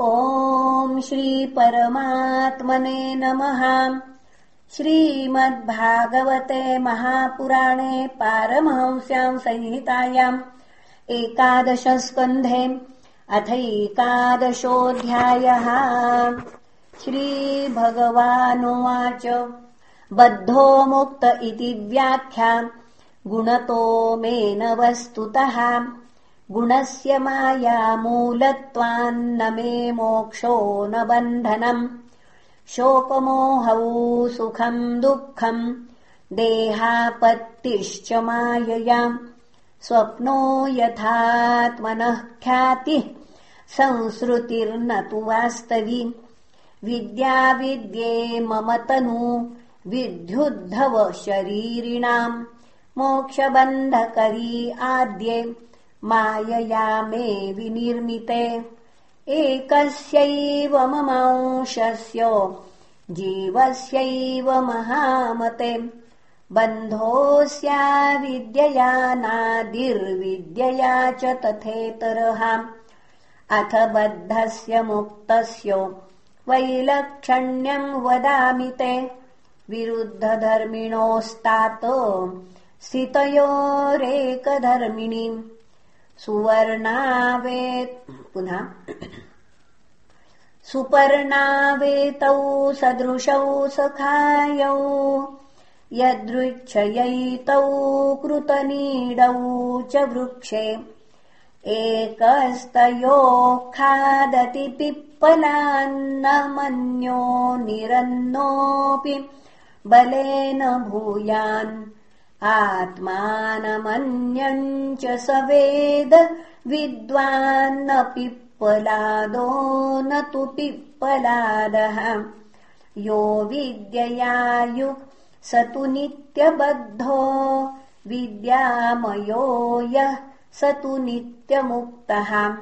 ॐ श्रीपरमात्मने नमः। श्रीमद्भागवते महापुराणे पारमहंस्याम् संहितायाम् एकादशस्कन्धे अथैकादशोऽध्यायः श्रीभगवानुवाच। बद्धो मुक्त इति व्याख्या गुणतो मेन वस्तुतः गुणस्य मायामूलत्वान्न मे मोक्षो न बन्धनम्। शोकमोहौ सुखम् दुःखम् देहापत्तिश्च माययाम् स्वप्नो यथात्मनः ख्यातिः संसृतिर्न तु वास्तवी। विद्याविद्ये मम तनु विद्युद्धव शरीरिणाम्। मोक्षबन्धकरी आद्ये मायया मे विनिर्मिते। एकस्यैव ममांशस्य जीवस्यैव महामते। बन्धोऽस्या विद्यया नादिर्विद्यया च तथेतरः। अथ बद्धस्य मुक्तस्य वैलक्षण्यम् वदामि ते। विरुद्धधर्मिणोस्तात् स्थितयोरेकधर्मिणीम् सुवर्णावेत् पुनः सुपर्णावेतौ सदृशौ सखायौ यदृच्छयैतौ कृतनीडौ च वृक्षे। एकस्तयोः खादति पिप्पलान्न मन्यो निरन्नोऽपि बलेन भूयान् आत्मानमन्यम् च स वेद विद्वान्न पिप्पलादो न तु पिप्पलादः। यो विद्ययायुक् स तु नित्यबद्धो विद्यामयो यः स तु नित्यमुक्तः।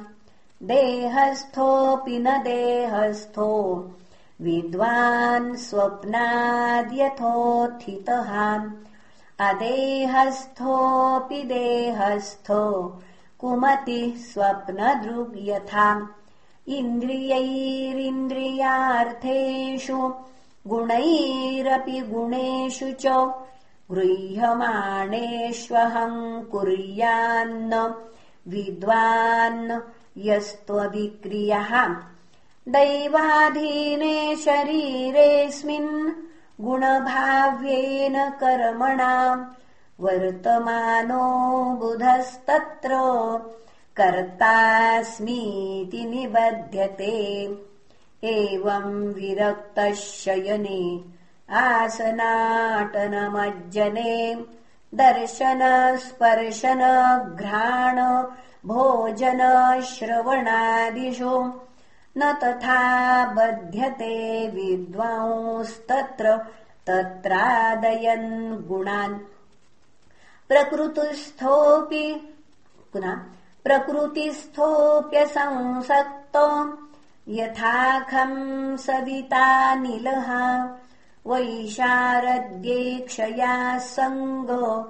देहस्थोऽपि न देहस्थो विद्वान् स्वप्नाद्यथोत्थितः अदेहस्थोऽपि देहस्थो कुमतिः स्वप्नदृग्यथा इन्द्रियैरिन्द्रियार्थेषु गुणैरपि गुणेषु च गृह्यमाणेष्वहम् कुर्यान्न विद्वान् यस्त्वविक्रियः दैवाधीने शरीरेऽस्मिन् गुणभाव्येन कर्मणा वर्तमानो बुधस्तत्र कर्तास्मीति निबध्यते। एवम् विरक्तः शयने आसनाटनमज्जने दर्शन स्पर्शन घ्राण भोजन श्रवणादिषु न तथा बध्यते विद्वांस्तत्र तत्रादयन् गुणान्। प्रकृतिस्थोऽपि पुनः प्रकृतिस्थोऽप्यसंसक्तो यथाखम् सवितानिलः वैशारद्येक्षया सङ्ग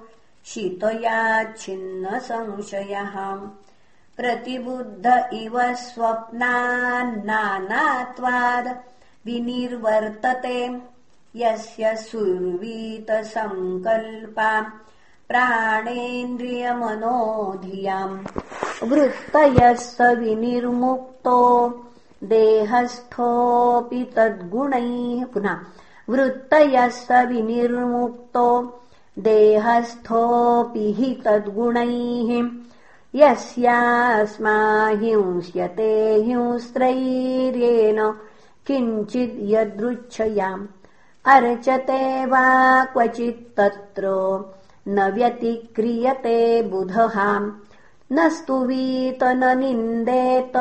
शीतयाच्छिन्नसंशयः प्रतिबुद्ध इव स्वप्नान्नानात्वाद् विनिर्वर्तते। यस्य सुर्वीतसङ्कल्पा प्राणेन्द्रियमनोधियाम्। वृत्तयः स विनिर्मुक्तो देहस्थोऽपि तद्गुणैः पुनः वृत्तयः स विनिर्मुक्तो देहस्थोऽपि हि तद्गुणैः यस्यास्मा हिंस्यते हिंस्त्रैर्येण किञ्चिद् यदृच्छयाम्। अर्चते वा क्वचित्तत्र न व्यतिक्रियते बुधहाम्। न स्तुवीत न निन्देत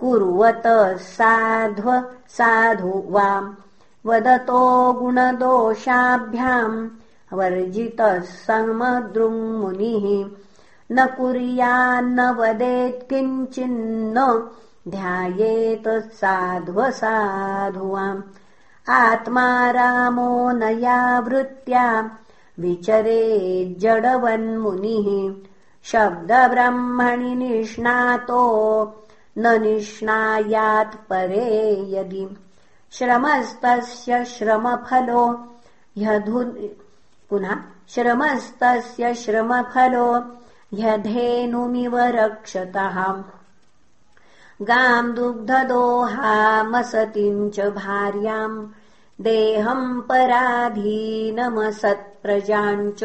कुर्वत साध्व साधु वाम् वदतो गुणदोषाभ्याम्। वर्जितः समदृङ्मुनिः न कुर्यान्न वदेत् किञ्चिन्न ध्यायेत साध्वसाधुवाम्। आत्मा रामो नया वृत्त्या विचरेज्जडवन्मुनिः शब्दब्रह्मणि निष्णातो न निष्णायात् परे यदि। श्रमस्तस्य श्रमफलो ह्यधु पुनः। श्रमस्तस्य श्रमफलो ह्यधेनुमिव रक्षतः गाम् दुग्धदोहामसतिम् च भार्याम् देहम् पराधीनमसत्प्रजाञ्च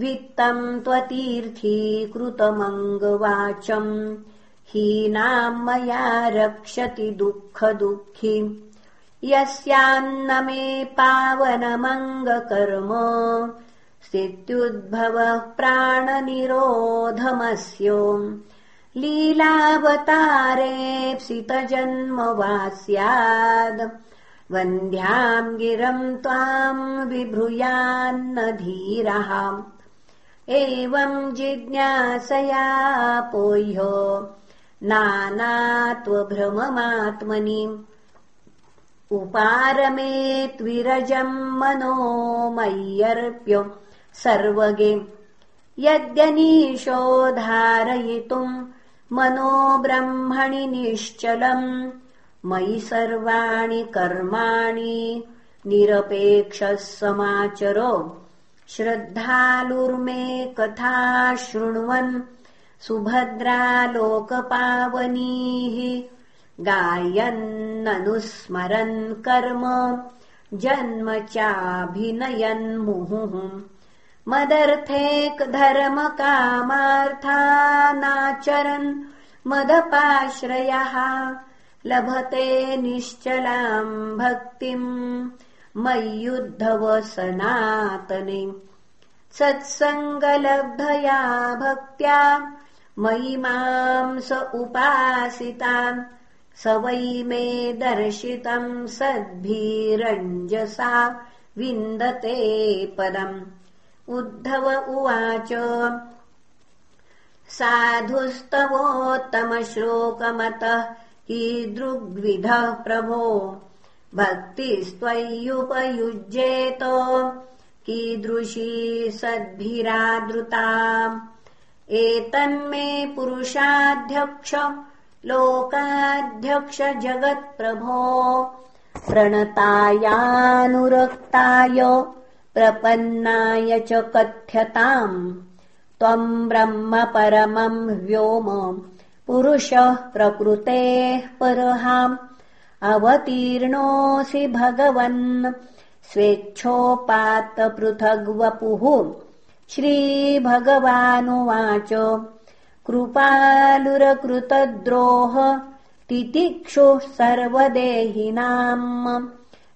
वित्तम् त्वतीर्थीकृतमङ्गवाचम् हीनाम् मया रक्षति दुःखदुःखी। यस्यान्न मे पावनमङ्गकर्म स्थित्युद्भवः प्राणनिरोधमस्यो। लीलावतारेप्सितजन्म वा स्याद् वन्ध्याम् गिरम् त्वाम् विभ्रूयान्न धीरः एवम् जिज्ञासया पोह्यो। नानात्वभ्रममात्मनि। उपारमेत्विरजम् मनो मय्यर्प्य सर्वगे। यद्यनीशो धारयितुम् मनो ब्रह्मणि निश्चलम्। मयि सर्वाणि कर्माणि निरपेक्षः समाचरो। श्रद्धालुर्मे कथा शृण्वन्। सुभद्रालोकपावनीः। गायन्ननुस्मरन् कर्म। जन्म चाभिनयन्मुहुः धर्मकामार्थानाचरन् मदपाश्रयः। लभते निश्चलाम् भक्तिम् मय्युद्धव सनातने सत्सङ्गलब्धया भक्त्या। मयि माम् स उपासितान् स वै मे दर्शितम् सद्भिरञ्जसा। विन्दते पदम् उद्धव उवाच। साधुस्तवोत्तमश्लोकमतः कीदृग्विधः प्रभो। भक्तिस्त्वय्युपयुज्येत कीदृशी सद्भिरादृता एतन्मे पुरुषाध्यक्ष लोकाध्यक्ष जगत्प्रभो। प्रणतायानुरक्ताय प्रपन्नाय च कथ्यताम्। त्वम् ब्रह्म परमम् व्योम। पुरुषः प्रकृतेः परहाम्। अवतीर्णोऽसि भगवन्। स्वेच्छोपात्तपृथग्वपुः श्रीभगवानुवाच। कृपालुरकृतद्रोह। तितिक्षुः सर्वदेहिनाम्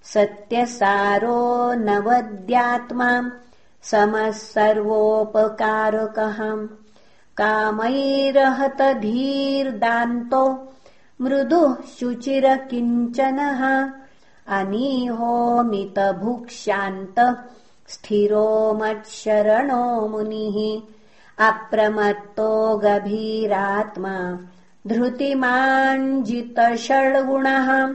सत्यसारो नवद्यात्मा समः सर्वोपकारकः कामैरहत धीर्दान्तो मृदुः शुचिरकिञ्चनः। अनीहोमितभुक्ष्यान्त स्थिरो मत्शरणो मुनिः। अप्रमत्तो गभीरात्मा धृतिमाञ्जितषड्गुणः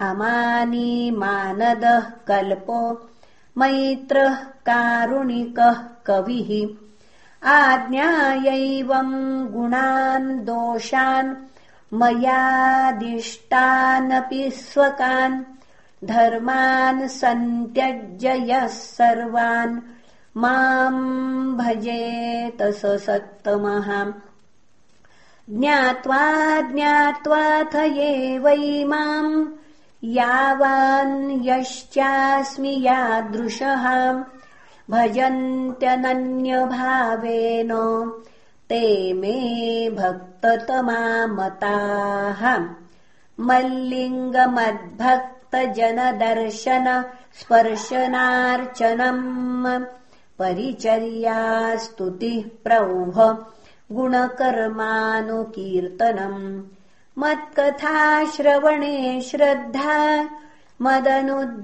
अमानी मानदः कल्पो मैत्रः कारुणिकः कविः। आज्ञायैवम् गुणान् दोषान् मयादिष्टानपि स्वकान्। धर्मान् सन्त्यज्य यः सर्वान्। माम् भजेत स सत्तमः। ज्ञात्वा ज्ञात्वाथ एवैमाम् यावान् यश्चास्मि यादृशः। भजन्त्यनन्यभावेन ते मे भक्ततमामताः। मल्लिङ्गमद्भक्तजनदर्शन स्पर्शनार्चनम् परिचर्यास्तुतिः प्रौह गुणकर्मानुकीर्तनम् मत्कथाश्रवणे श्रद्धा मदनुध्यानमुद्धव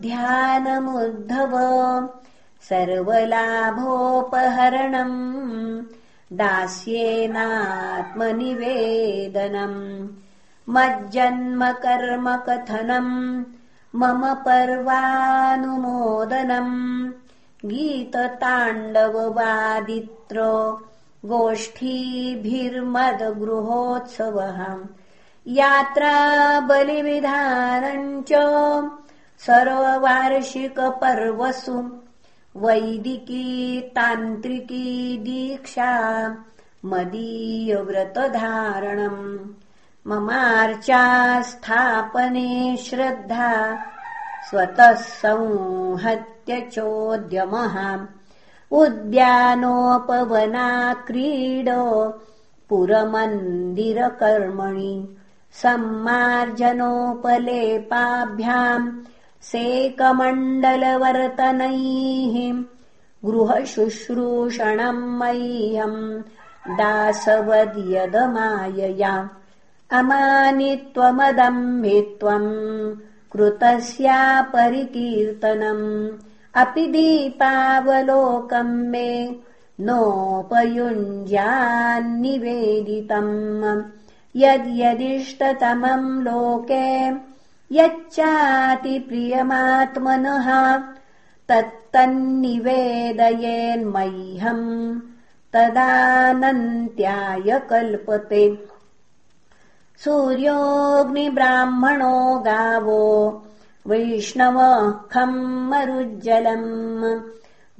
सर्वलाभोपहरणम् दास्येनात्मनिवेदनम् मज्जन्मकर्मकथनम् मम पर्वानुमोदनम् गीतताण्डववादित्र गोष्ठीभिर्मदगृहोत्सवः यात्रा बलिविधानम् च सर्ववार्षिकपर्वसु वैदिकी तान्त्रिकी दीक्षा मदीयव्रतधारणम् ममार्चा स्थापने श्रद्धा स्वतः संहत्य चोद्यमः उद्यानोपवना क्रीड पुरमन्दिरकर्मणि सम्मार्जनोपलेपाभ्याम् सेकमण्डलवर्तनैः गृहशुश्रूषणम् मह्यम् दासवद्यदमायया। अमानित्वमदम्भित्वम् कृतस्या परिकीर्तनम् अपि दीपावलोकम् मे नोपयुञ्जान्निवेदितम् यद्यदिष्टतमम् लोके यच्चातिप्रियमात्मनः तत्तन्निवेदयेन्मह्यम् तदानन्त्याय कल्पते। सूर्योऽग्निब्राह्मणो गावो वैष्णव खम् मरुज्जलम्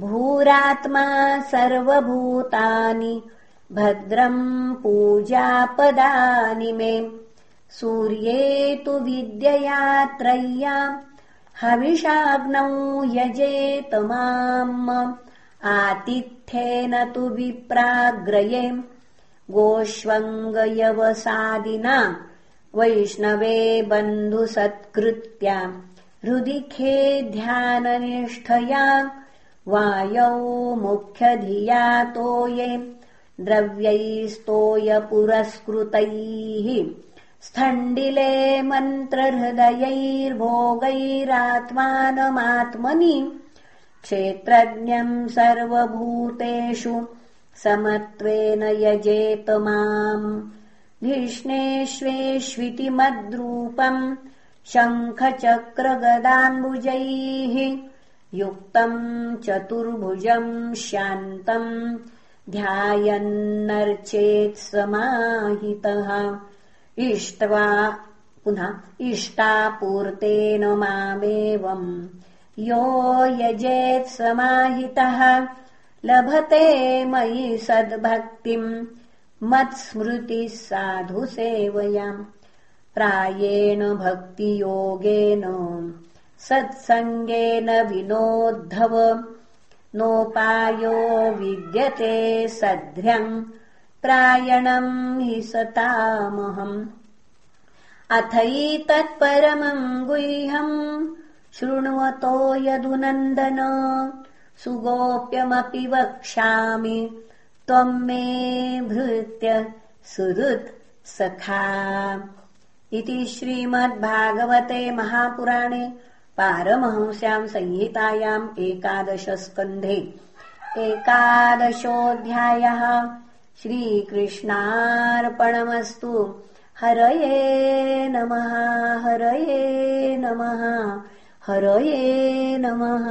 भूरात्मा सर्वभूतानि भद्रम् पूजापदानि मे। सूर्ये तु विद्यया हविषाग्नौ यजेत माम्। आतिथ्येन तु विप्राग्रये। गोष्वङ्गयवसादिना। वैष्णवे बन्धुसत्कृत्या। हृदि ध्याननिष्ठया। वायौ मुख्यधियातो ये द्रव्यैस्तोयपुरस्कृतैः। स्थण्डिले मन्त्रहृदयैर्भोगैरात्मानमात्मनि। क्षेत्रज्ञम् सर्वभूतेषु समत्वेन यजेत माम्। धिष्णेष्वेष्विति मद्रूपम् शङ्खचक्रगदाम्बुजैः। युक्तम् चतुर्भुजम् शान्तम् ध्यायन्नर्चेत्समाहितः इष्ट्वा पुनः इष्टापूर्तेन मामेवम्। यो यजेत्समाहितः लभते मयि सद्भक्तिम्। मत्स्मृतिः साधु सेवयाम्। प्रायेण भक्तियोगेन सत्सङ्गेन विनोद्धव नोपायो विद्यते सध्र्यम् प्रायणम् हि सतामहम्। अथैतत्परमम् गुह्यम् शृण्वतो यदुनन्दन। सुगोप्यमपि वक्ष्यामि त्वम् मे भृत्य सुहृत् सखा। इति श्रीमद्भागवते महापुराणे पारमहंस्याम् संहितायाम् एकादशस्कन्धे। एकादशोऽध्यायः। श्रीकृष्णार्पणमस्तु। हरये नमः हरये नमः हरये नमः